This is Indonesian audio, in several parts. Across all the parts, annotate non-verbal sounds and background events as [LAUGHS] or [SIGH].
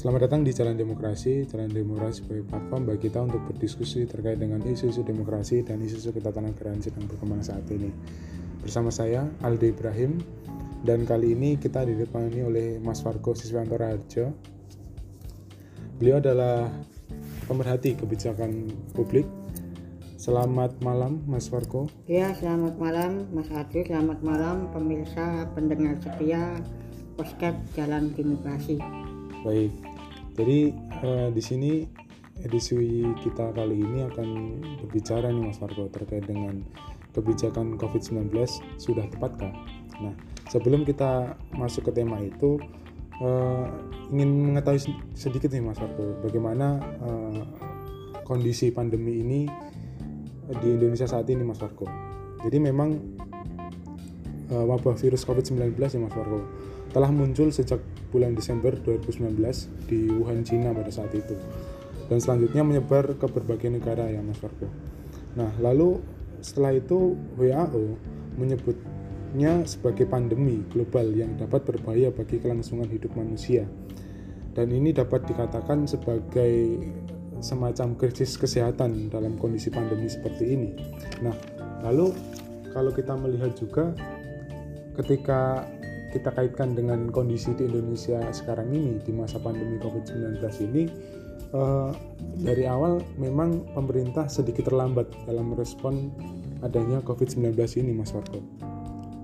Selamat datang di Jalan Demokrasi. Jalan Demokrasi sebagai platform bagi kita untuk berdiskusi terkait dengan isu-isu demokrasi dan isu-isu ketatanegaraan sedang berkembang saat ini. Bersama saya Aldi Ibrahim dan kali ini kita ditemani oleh Mas Fargo Siswanto Harjo. Beliau adalah pemerhati kebijakan publik. Selamat malam Mas Fargo. Ya, selamat malam Mas Adi, selamat malam pemirsa pendengar setia podcast Jalan Demokrasi. Baik. Jadi eh, di sini edisi kita kali ini akan berbicara nih Mas Fargo terkait dengan kebijakan COVID-19 sudah tepatkah? Nah, sebelum kita masuk ke tema itu eh, ingin mengetahui sedikit nih Mas Fargo bagaimana eh, kondisi pandemi ini di Indonesia saat ini Mas Fargo. Jadi memang uh, wabah virus COVID-19 ya Mas Fargo telah muncul sejak bulan Desember 2019 di Wuhan, Cina pada saat itu. Dan selanjutnya menyebar ke berbagai negara ya Mas Fargo. Nah, lalu setelah itu WHO menyebutnya sebagai pandemi global yang dapat berbahaya bagi kelangsungan hidup manusia. Dan ini dapat dikatakan sebagai semacam krisis kesehatan dalam kondisi pandemi seperti ini. Nah, lalu kalau kita melihat juga ketika kita kaitkan dengan kondisi di Indonesia sekarang ini di masa pandemi COVID-19 ini eh, dari awal memang pemerintah sedikit terlambat dalam merespon adanya COVID-19 ini Mas Warko.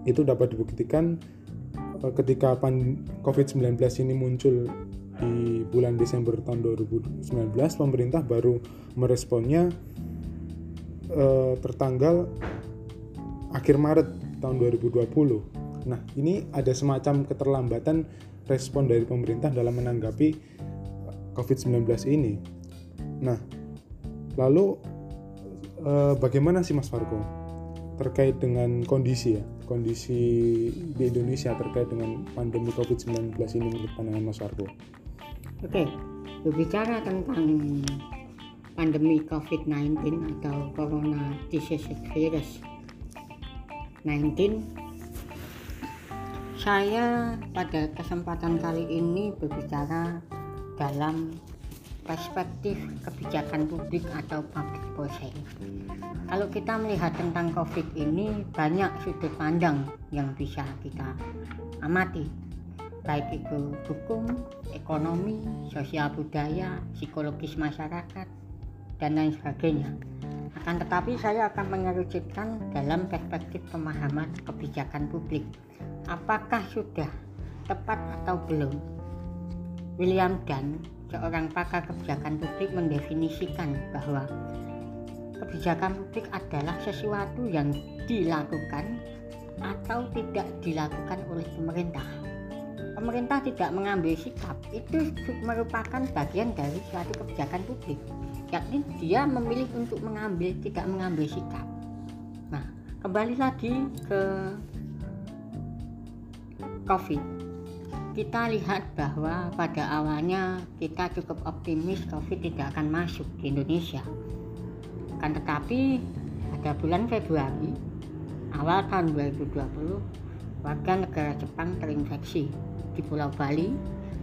Itu dapat dibuktikan eh, ketika COVID-19 ini muncul di bulan Desember tahun 2019 pemerintah baru meresponnya eh, tertanggal akhir Maret tahun 2020. Nah, ini ada semacam keterlambatan respon dari pemerintah dalam menanggapi COVID-19 ini. Nah, lalu eh, bagaimana sih Mas Fargo terkait dengan kondisi ya, kondisi di Indonesia terkait dengan pandemi COVID-19 ini menurut pandangan Mas Fargo? Oke, berbicara tentang pandemi COVID-19 atau Corona Disease Virus 19 saya pada kesempatan kali ini berbicara dalam perspektif kebijakan publik atau public policy. Kalau kita melihat tentang COVID ini banyak sudut pandang yang bisa kita amati baik itu hukum, ekonomi, sosial budaya, psikologis masyarakat, dan lain sebagainya. Akan tetapi saya akan mengerucutkan dalam perspektif pemahaman kebijakan publik. Apakah sudah tepat atau belum? William Dunn, seorang pakar kebijakan publik mendefinisikan bahwa kebijakan publik adalah sesuatu yang dilakukan atau tidak dilakukan oleh pemerintah pemerintah tidak mengambil sikap itu merupakan bagian dari suatu kebijakan publik yakni dia memilih untuk mengambil tidak mengambil sikap nah kembali lagi ke covid kita lihat bahwa pada awalnya kita cukup optimis covid tidak akan masuk di Indonesia kan tetapi pada bulan Februari awal tahun 2020 warga negara Jepang terinfeksi di Pulau Bali.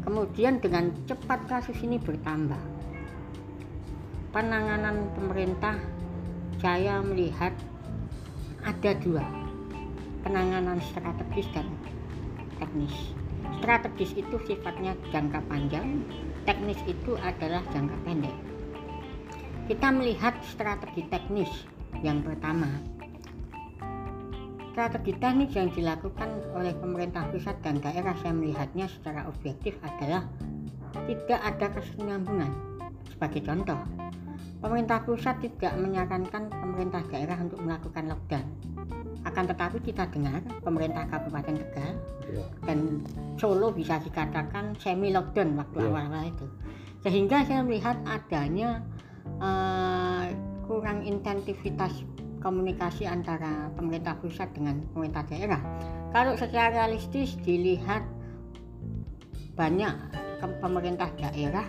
Kemudian dengan cepat kasus ini bertambah. Penanganan pemerintah saya melihat ada dua penanganan strategis dan teknis. Strategis itu sifatnya jangka panjang, teknis itu adalah jangka pendek. Kita melihat strategi teknis yang pertama Strategi teknik yang dilakukan oleh pemerintah pusat dan daerah saya melihatnya secara objektif adalah tidak ada kesinambungan. Sebagai contoh, pemerintah pusat tidak menyarankan pemerintah daerah untuk melakukan lockdown. Akan tetapi kita dengar pemerintah Kabupaten Tegal yeah. dan Solo bisa dikatakan semi lockdown waktu yeah. awal-awal itu. Sehingga saya melihat adanya uh, kurang intensivitas komunikasi antara pemerintah pusat dengan pemerintah daerah. Kalau secara realistis dilihat banyak pemerintah daerah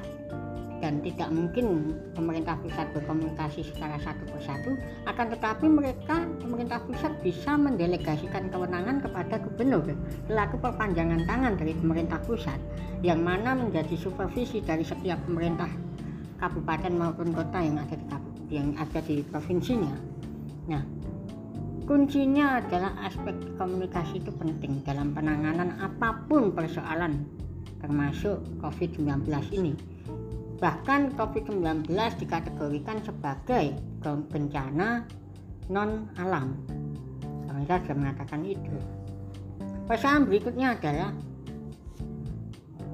dan tidak mungkin pemerintah pusat berkomunikasi secara satu persatu akan tetapi mereka pemerintah pusat bisa mendelegasikan kewenangan kepada gubernur selaku perpanjangan tangan dari pemerintah pusat yang mana menjadi supervisi dari setiap pemerintah kabupaten maupun kota yang ada di yang ada di provinsinya. Nah kuncinya adalah aspek komunikasi itu penting dalam penanganan apa pun persoalan termasuk COVID-19 ini Bahkan COVID-19 dikategorikan sebagai bencana non alam. Pemerintah sudah mengatakan itu. Persoalan berikutnya adalah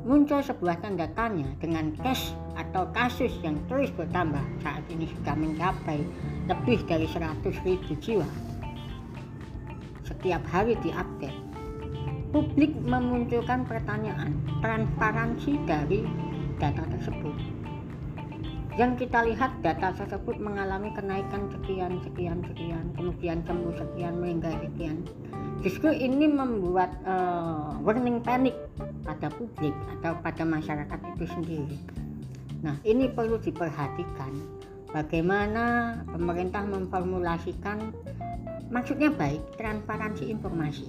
muncul sebuah tanda tanya dengan case atau kasus yang terus bertambah saat ini sudah mencapai lebih dari 100 ribu jiwa setiap hari diupdate publik memunculkan pertanyaan transparansi dari data tersebut yang kita lihat data tersebut mengalami kenaikan sekian sekian sekian kemudian sembuh sekian meninggal sekian. Justru ini membuat uh, warning panic pada publik atau pada masyarakat itu sendiri. Nah ini perlu diperhatikan bagaimana pemerintah memformulasikan maksudnya baik transparansi informasi.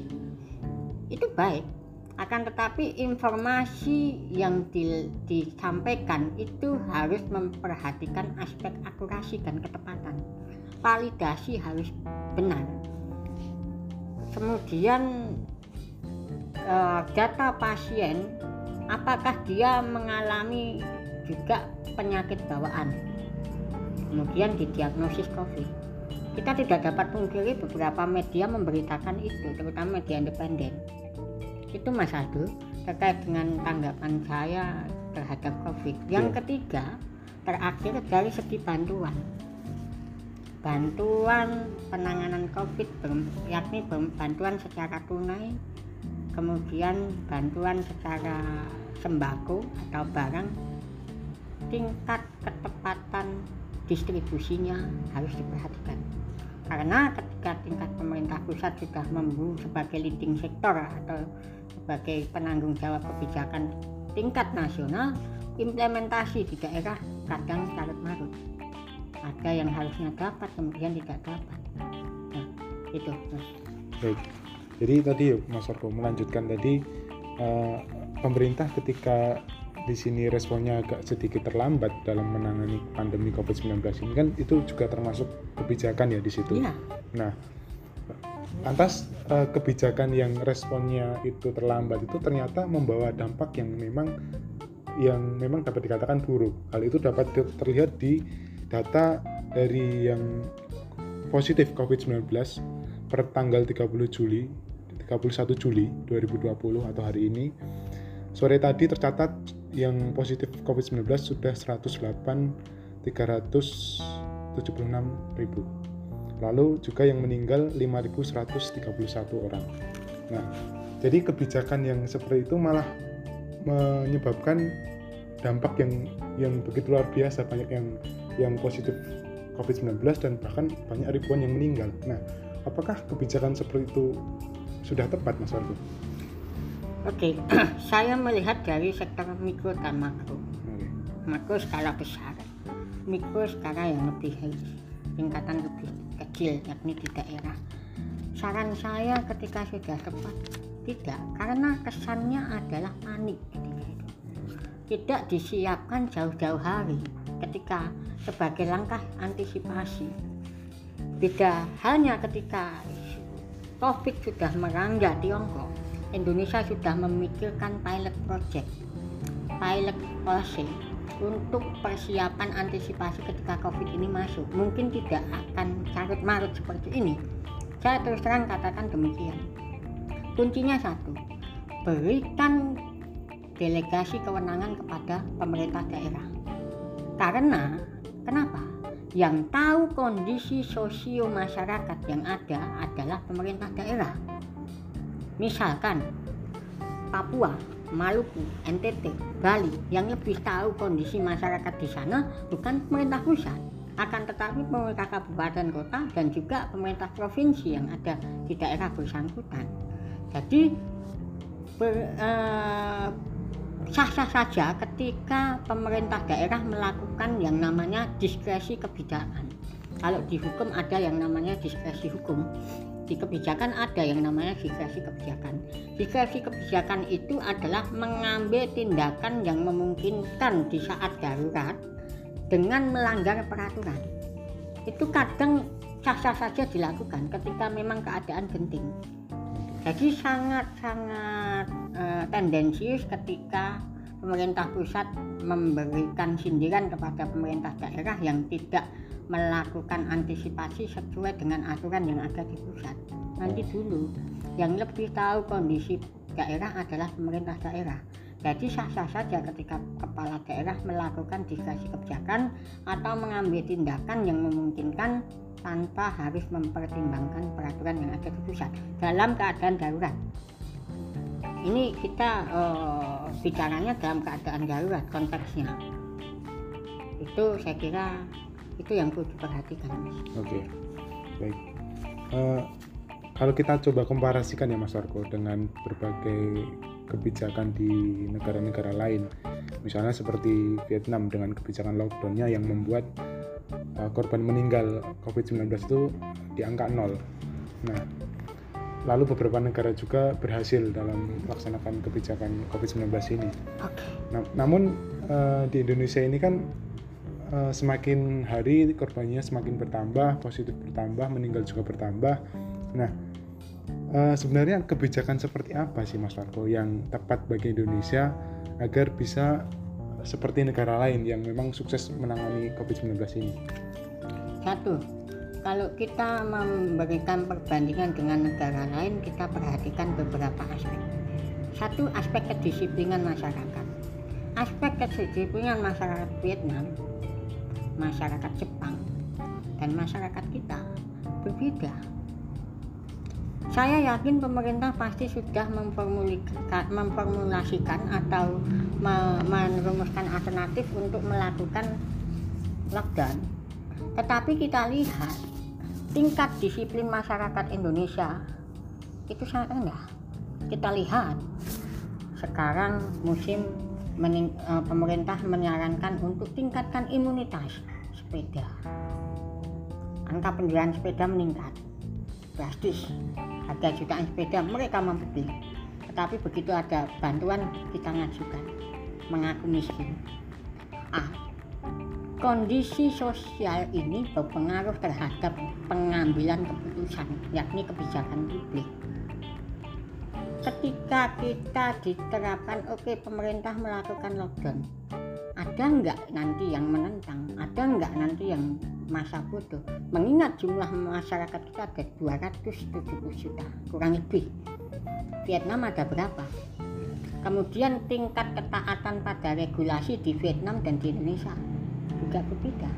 Itu baik akan tetapi informasi yang di, disampaikan itu harus memperhatikan aspek akurasi dan ketepatan. Validasi harus benar. Kemudian uh, data pasien apakah dia mengalami juga penyakit bawaan? Kemudian didiagnosis COVID. Kita tidak dapat pungkiri beberapa media memberitakan itu terutama media independen itu Mas Adu terkait dengan tanggapan saya terhadap COVID. Yang ya. ketiga, terakhir dari segi bantuan. Bantuan penanganan COVID yakni bantuan secara tunai, kemudian bantuan secara sembako atau barang, tingkat ketepatan distribusinya harus diperhatikan karena ketika tingkat pemerintah pusat sudah membu sebagai leading sektor atau sebagai penanggung jawab kebijakan tingkat nasional implementasi di daerah kadang carut marut ada yang harusnya dapat kemudian tidak dapat nah itu mas baik jadi tadi mas Arko melanjutkan tadi uh, pemerintah ketika di sini responnya agak sedikit terlambat dalam menangani pandemi COVID-19 ini kan itu juga termasuk kebijakan ya di situ. Iya. Nah, lantas uh, kebijakan yang responnya itu terlambat itu ternyata membawa dampak yang memang yang memang dapat dikatakan buruk. Hal itu dapat terlihat di data dari yang positif COVID-19 per tanggal 30 Juli 31 Juli 2020 atau hari ini sore tadi tercatat yang positif COVID-19 sudah 108 376 ribu lalu juga yang meninggal 5.131 orang. Nah, jadi kebijakan yang seperti itu malah menyebabkan dampak yang yang begitu luar biasa banyak yang yang positif COVID-19 dan bahkan banyak ribuan yang meninggal. Nah, apakah kebijakan seperti itu sudah tepat, Mas Argo? Oke, [CLEARS THROAT] saya melihat dari sektor mikro dan makro. Okay. Makro skala besar, mikro skala yang lebih tingkatan lebih kecil yakni di daerah. Saran saya ketika sudah tepat tidak karena kesannya adalah panik. Ketika itu tidak disiapkan jauh-jauh hari ketika sebagai langkah antisipasi. Beda hanya ketika COVID sudah merangga Tiongkok Indonesia sudah memikirkan pilot project pilot policy untuk persiapan antisipasi ketika COVID ini masuk. Mungkin tidak akan carut marut seperti ini. Saya terus terang katakan demikian. Kuncinya satu, berikan delegasi kewenangan kepada pemerintah daerah. Karena kenapa? Yang tahu kondisi sosio masyarakat yang ada adalah pemerintah daerah. Misalkan Papua Maluku, NTT, Bali yang lebih tahu kondisi masyarakat di sana bukan pemerintah pusat. Akan tetapi pemerintah kabupaten kota dan juga pemerintah provinsi yang ada di daerah bersangkutan. Jadi uh, sah-sah saja ketika pemerintah daerah melakukan yang namanya diskresi kebijakan. Kalau di hukum ada yang namanya diskresi hukum, di kebijakan ada yang namanya diskresi kebijakan. Diskresi kebijakan itu adalah mengambil tindakan yang memungkinkan di saat darurat dengan melanggar peraturan. Itu kadang sah-sah saja dilakukan ketika memang keadaan genting. Jadi sangat-sangat uh, tendensius ketika pemerintah pusat memberikan sindiran kepada pemerintah daerah yang tidak melakukan antisipasi sesuai dengan aturan yang ada di pusat. Nanti dulu yang lebih tahu kondisi daerah adalah pemerintah daerah. Jadi sah-sah saja ketika kepala daerah melakukan diskresi kebijakan atau mengambil tindakan yang memungkinkan tanpa harus mempertimbangkan peraturan yang ada di pusat dalam keadaan darurat. Ini kita uh, bicaranya dalam keadaan darurat konteksnya. Itu saya kira itu yang perlu diperhatikan. Oke, okay. baik. Uh, kalau kita coba komparasikan ya Mas Arko dengan berbagai kebijakan di negara-negara lain, misalnya seperti Vietnam dengan kebijakan lockdownnya yang membuat uh, korban meninggal COVID-19 itu di angka nol. Nah, lalu beberapa negara juga berhasil dalam melaksanakan kebijakan COVID-19 ini. Okay. Nah, namun uh, di Indonesia ini kan uh, semakin hari korbannya semakin bertambah, positif bertambah, meninggal juga bertambah. Nah, uh, sebenarnya kebijakan seperti apa sih Mas Marco yang tepat bagi Indonesia agar bisa seperti negara lain yang memang sukses menangani COVID-19 ini? Satu, kalau kita memberikan perbandingan dengan negara lain, kita perhatikan beberapa aspek. Satu, aspek kedisiplinan masyarakat. Aspek kedisiplinan masyarakat Vietnam, masyarakat Jepang, dan masyarakat kita berbeda saya yakin pemerintah pasti sudah memformulasikan atau merumuskan alternatif untuk melakukan lockdown. Tetapi kita lihat tingkat disiplin masyarakat Indonesia itu sangat rendah. Kita lihat sekarang musim uh, pemerintah menyarankan untuk tingkatkan imunitas sepeda. Angka penjualan sepeda meningkat. Drastis. Harga jutaan sepeda mereka membeli. Tetapi begitu ada bantuan kita ngajukan. Mengaku miskin. Ah kondisi sosial ini berpengaruh terhadap pengambilan keputusan yakni kebijakan publik. Ketika kita diterapkan oke okay, pemerintah melakukan lockdown ada nggak nanti yang menentang? Ada nggak nanti yang masa bodoh? Mengingat jumlah masyarakat kita ada 270 juta kurang lebih. Vietnam ada berapa? Kemudian tingkat ketaatan pada regulasi di Vietnam dan di Indonesia juga berbeda.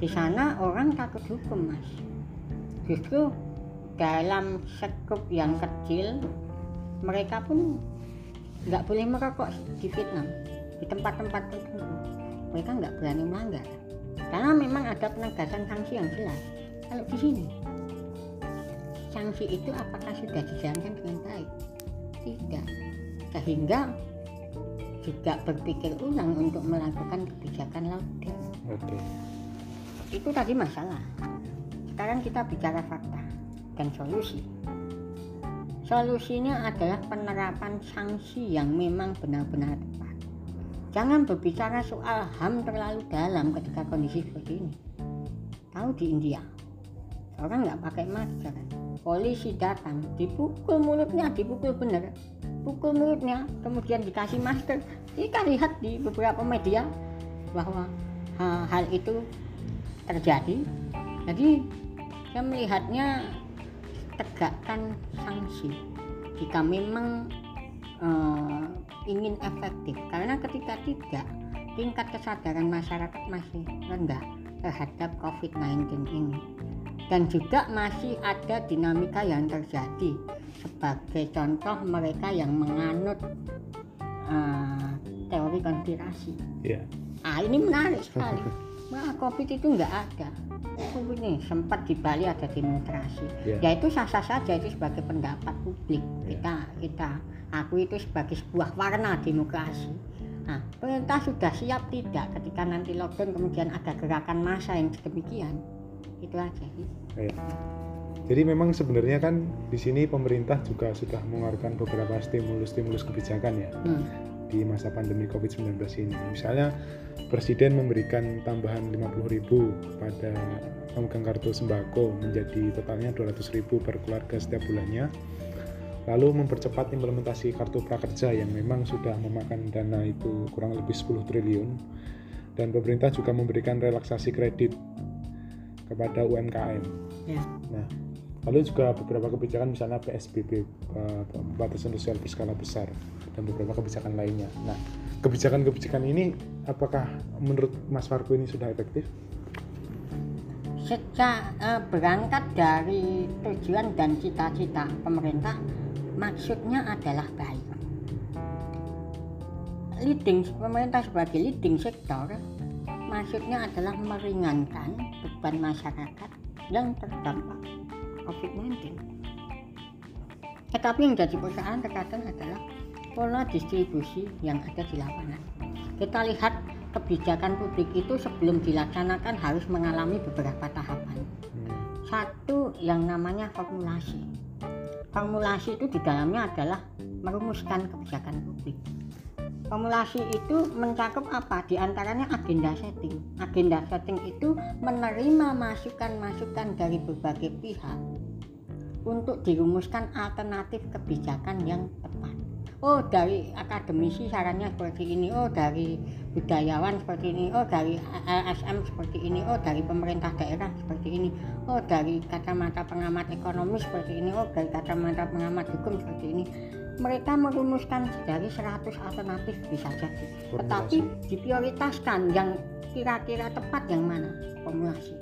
Di sana orang takut hukum mas. Justru dalam sekup yang kecil mereka pun nggak boleh merokok di Vietnam di tempat-tempat tertentu mereka nggak berani melanggar. Karena memang ada penegasan sanksi yang jelas. Kalau di sini sanksi itu apakah sudah dijalankan dengan baik? Tidak. Sehingga juga berpikir ulang untuk melakukan kebijakan lockdown okay. itu tadi masalah. Sekarang kita bicara fakta dan solusi. Solusinya adalah penerapan sanksi yang memang benar-benar Jangan berbicara soal HAM terlalu dalam ketika kondisi seperti ini. Tahu di India, orang nggak pakai masker, polisi datang, dipukul mulutnya, dipukul bener, pukul mulutnya, kemudian dikasih masker. Kita lihat di beberapa media bahwa hal itu terjadi. Jadi saya melihatnya tegakkan sanksi jika memang uh, ingin efektif karena ketika tidak tingkat kesadaran masyarakat masih rendah terhadap COVID-19 ini dan juga masih ada dinamika yang terjadi sebagai contoh mereka yang menganut uh, teori konspirasi. Yeah. Ah ini menarik sekali. [LAUGHS] Wah COVID itu enggak ada. COVID ini sempat di Bali ada demonstrasi. Yeah. Ya itu sah-sah saja itu sebagai pendapat publik yeah. kita kita aku itu sebagai sebuah warna demokrasi. Nah, pemerintah sudah siap tidak ketika nanti lockdown kemudian ada gerakan massa yang sedemikian? Itu aja. Iya. Jadi memang sebenarnya kan di sini pemerintah juga sudah mengeluarkan beberapa stimulus-stimulus kebijakan ya Hmm. di masa pandemi COVID-19 ini. Misalnya Presiden memberikan tambahan 50.000 kepada pemegang kartu sembako menjadi totalnya 200.000 per keluarga setiap bulannya. Lalu mempercepat implementasi kartu prakerja yang memang sudah memakan dana itu kurang lebih 10 triliun. Dan pemerintah juga memberikan relaksasi kredit kepada UMKM. Ya. Nah, lalu juga beberapa kebijakan misalnya PSBB eh, pembatasan sosial berskala besar dan beberapa kebijakan lainnya. Nah, kebijakan-kebijakan ini apakah menurut Mas Fargo ini sudah efektif? Sejak eh, berangkat dari tujuan dan cita-cita pemerintah, maksudnya adalah baik. Leading pemerintah sebagai leading sektor, maksudnya adalah meringankan beban masyarakat yang terdampak COVID-19. Tetapi yang jadi persoalan terkadang adalah pola distribusi yang ada di lapangan. Kita lihat kebijakan publik itu sebelum dilaksanakan harus mengalami beberapa tahapan. Hmm, Satu yang namanya formulasi. Formulasi itu di dalamnya adalah merumuskan kebijakan publik. Formulasi itu mencakup apa? Di antaranya agenda setting. Agenda setting itu menerima masukan-masukan dari berbagai pihak untuk dirumuskan alternatif kebijakan yang. Oh dari akademisi sarannya seperti ini, oh dari budayawan seperti ini, oh dari LSM seperti ini, oh dari pemerintah daerah seperti ini, oh dari kacamata pengamat ekonomi seperti ini, oh dari kacamata pengamat hukum seperti ini. Mereka merumuskan dari 100 alternatif bisa jadi. Tetapi diprioritaskan yang kira-kira tepat yang mana? Formulasi.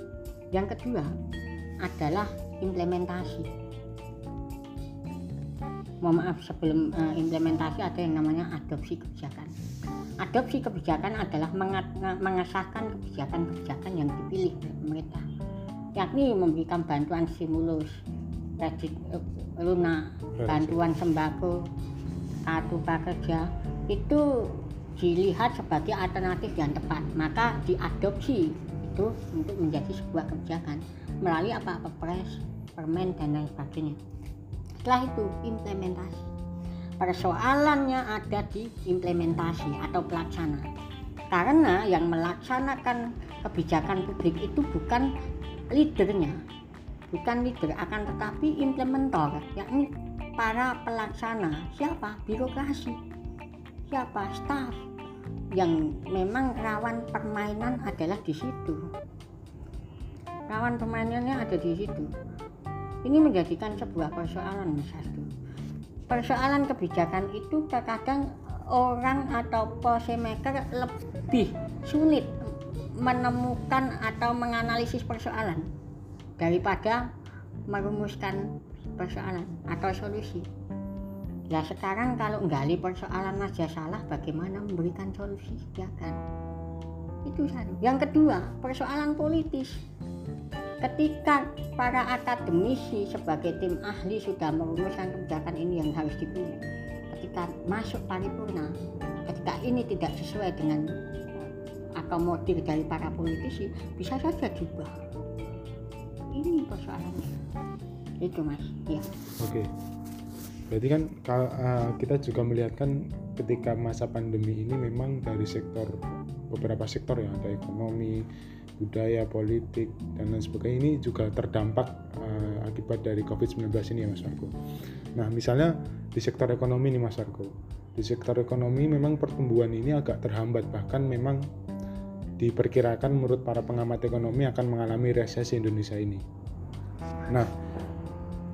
Yang kedua adalah implementasi mohon maaf sebelum eh, implementasi ada yang namanya adopsi kebijakan. Adopsi kebijakan adalah mengesahkan kebijakan-kebijakan yang dipilih oleh pemerintah, yakni memberikan bantuan stimulus, kredit eh, lunak, bantuan sembako, kartu prakerja itu dilihat sebagai alternatif yang tepat, maka diadopsi itu untuk menjadi sebuah kebijakan melalui apa Perpres, Permen dan lain sebagainya. Setelah itu implementasi. Persoalannya ada di implementasi atau pelaksana. Karena yang melaksanakan kebijakan publik itu bukan leadernya, bukan leader akan tetapi implementer, yakni para pelaksana. Siapa? Birokrasi. Siapa? Staff. Yang memang rawan permainan adalah di situ. Rawan permainannya ada di situ. Ini menjadikan sebuah persoalan Mas Hastu. Persoalan kebijakan itu terkadang orang atau policy maker lebih sulit menemukan atau menganalisis persoalan daripada merumuskan persoalan atau solusi. Ya sekarang kalau nggali persoalan aja salah, bagaimana memberikan solusi? Ya kan? Itu satu. Yang kedua, persoalan politis ketika para akademisi sebagai tim ahli sudah merumuskan kebijakan ini yang harus dipilih ketika masuk paripurna ketika ini tidak sesuai dengan akomodir dari para politisi bisa saja diubah. Ini persoalannya. Itu mas. Ya. Oke. Berarti kan ka- eh, kita juga melihat kan ketika masa pandemi ini memang dari sektor beberapa sektor ya ada ekonomi, budaya, politik dan lain sebagainya ini juga terdampak eh, akibat dari COVID-19 ini ya Mas Marco. Nah, misalnya di sektor ekonomi nih Mas Marco. Di sektor ekonomi memang pertumbuhan ini agak terhambat bahkan memang diperkirakan menurut para pengamat ekonomi akan mengalami resesi Indonesia ini. Nah,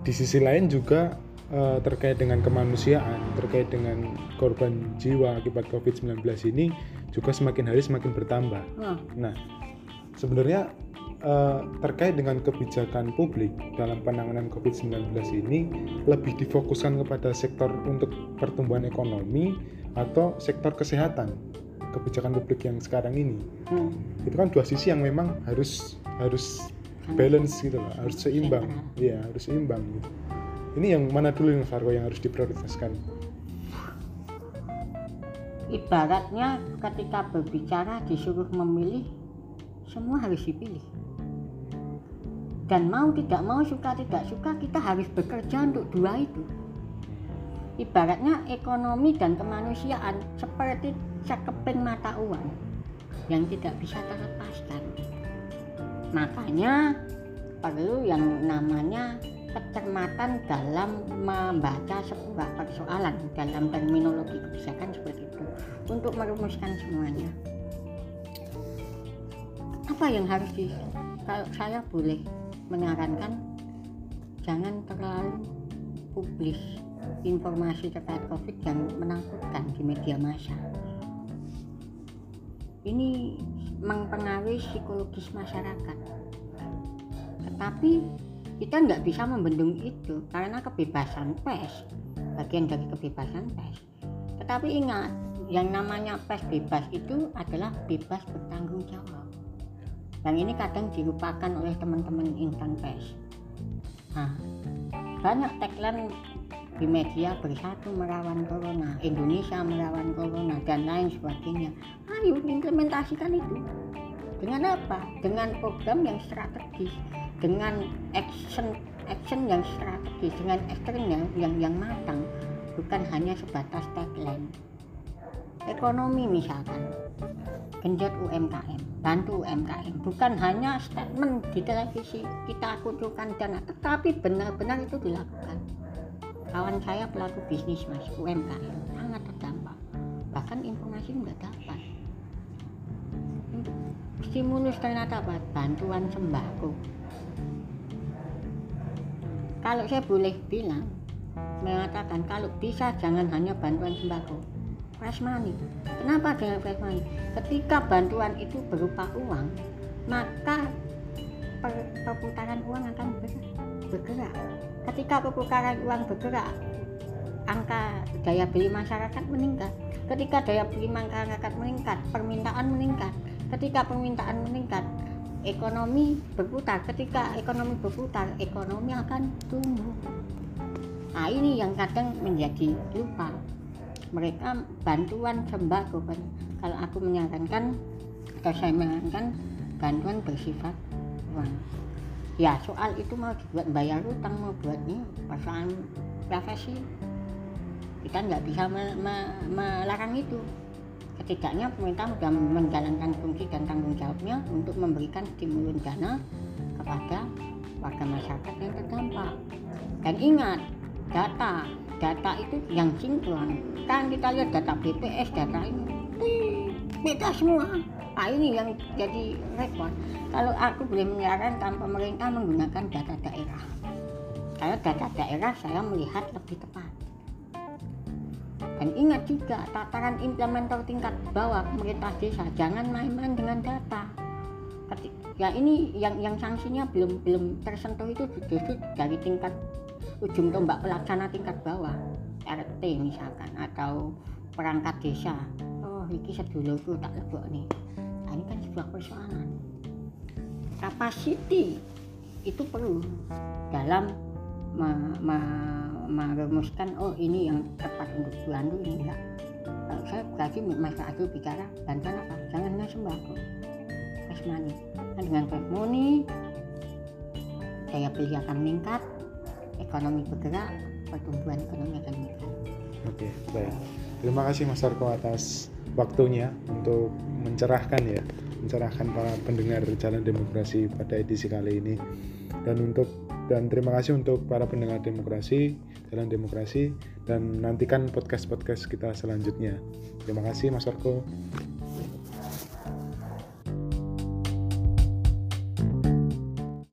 di sisi lain juga eh, terkait dengan kemanusiaan, terkait dengan korban jiwa akibat COVID-19 ini juga semakin hari semakin bertambah. Nah, sebenarnya eh, terkait dengan kebijakan publik dalam penanganan COVID-19 ini lebih difokuskan kepada sektor untuk pertumbuhan ekonomi atau sektor kesehatan kebijakan publik yang sekarang ini. hmm, Itu kan dua sisi yang memang harus harus balance gitu loh, harus seimbang. Iya, harus seimbang gitu. Ini yang mana dulu yang Fargo yang harus diprioritaskan? ibaratnya ketika berbicara disuruh memilih semua harus dipilih. Dan mau tidak mau suka tidak suka kita harus bekerja untuk dua itu. Ibaratnya ekonomi dan kemanusiaan seperti sekeping mata uang yang tidak bisa terlepaskan. Makanya perlu yang namanya kecermatan dalam membaca sebuah persoalan dalam terminologi kebijakan seperti itu untuk merumuskan semuanya apa yang harus di kalau saya boleh menyarankan jangan terlalu publis informasi terkait covid yang menakutkan di media massa. Ini mempengaruhi psikologis masyarakat. Tetapi kita nggak bisa membendung itu karena kebebasan pers bagian dari kebebasan pers tetapi ingat yang namanya pers bebas itu adalah bebas bertanggung jawab dan ini kadang dilupakan oleh teman-teman insan pers nah, banyak tagline di media bersatu melawan corona Indonesia melawan corona dan lain sebagainya. Ayo implementasikan itu. Dengan apa? Dengan program yang strategis dengan action action yang strategis dengan action yang yang, yang matang bukan hanya sebatas tagline. Ekonomi misalkan genjot UMKM bantu UMKM bukan hanya statement di televisi kita kucurkan dana tetapi benar-benar itu dilakukan. Kawan saya pelaku bisnis mas UMKM sangat terdampak. Bahkan informasi nggak dapat. Stimulus ternyata apa? Bantuan sembako. Kalau saya boleh bilang mengatakan kalau bisa jangan hanya bantuan sembako fresh money. Kenapa dengan fresh money? Ketika bantuan itu berupa uang maka perputaran uang akan bergerak. Ketika perputaran uang bergerak angka daya beli masyarakat meningkat. Ketika daya beli masyarakat meningkat permintaan meningkat. Ketika permintaan meningkat ekonomi berputar. Ketika ekonomi berputar ekonomi akan tumbuh. Nah ini yang kadang menjadi lupa mereka bantuan sembako kalau aku menyarankan atau saya menyarankan bantuan bersifat uang. Ya soal itu mau dibuat bayar utang mau buat ini persoalan profesi. Kita nggak bisa me me melarang itu. Setidaknya pemerintah sudah menjalankan fungsi dan tanggung jawabnya untuk memberikan stimulus dana kepada warga masyarakat yang terdampak. Dan ingat data data itu yang sinkron kan kita lihat data BPS data ini. Beda semua. Nah ini yang jadi repot kalau aku boleh menyarankan pemerintah menggunakan data daerah. Karena data daerah saya melihat lebih tepat. Dan ingat juga tataran implementer tingkat bawah pemerintah desa jangan main-main dengan data. Ya ini yang yang sanksinya belum belum tersentuh itu justru dari tingkat ujung tombak pelaksana tingkat bawah RT misalkan atau perangkat desa. Oh ini sedulurku tak lebok nih. Nah, ini kan sebuah persoalan. Capacity itu perlu dalam merumuskan oh ini yang tepat untuk Belanda ini enggak. Kalau saya berarti Mas Adul bicara bantuan apa? Jangan hanya sembako. Cash money nah, dengan cash money daya beli akan meningkat ekonomi bergerak pertumbuhan ekonomi akan meningkat oke baik. Terima kasih Mas Arko atas waktunya untuk mencerahkan ya mencerahkan para pendengar jalan demokrasi pada edisi kali ini. Dan untuk dan terima kasih untuk para pendengar demokrasi jalan demokrasi dan nantikan podcast podcast kita selanjutnya. Terima kasih Mas Arko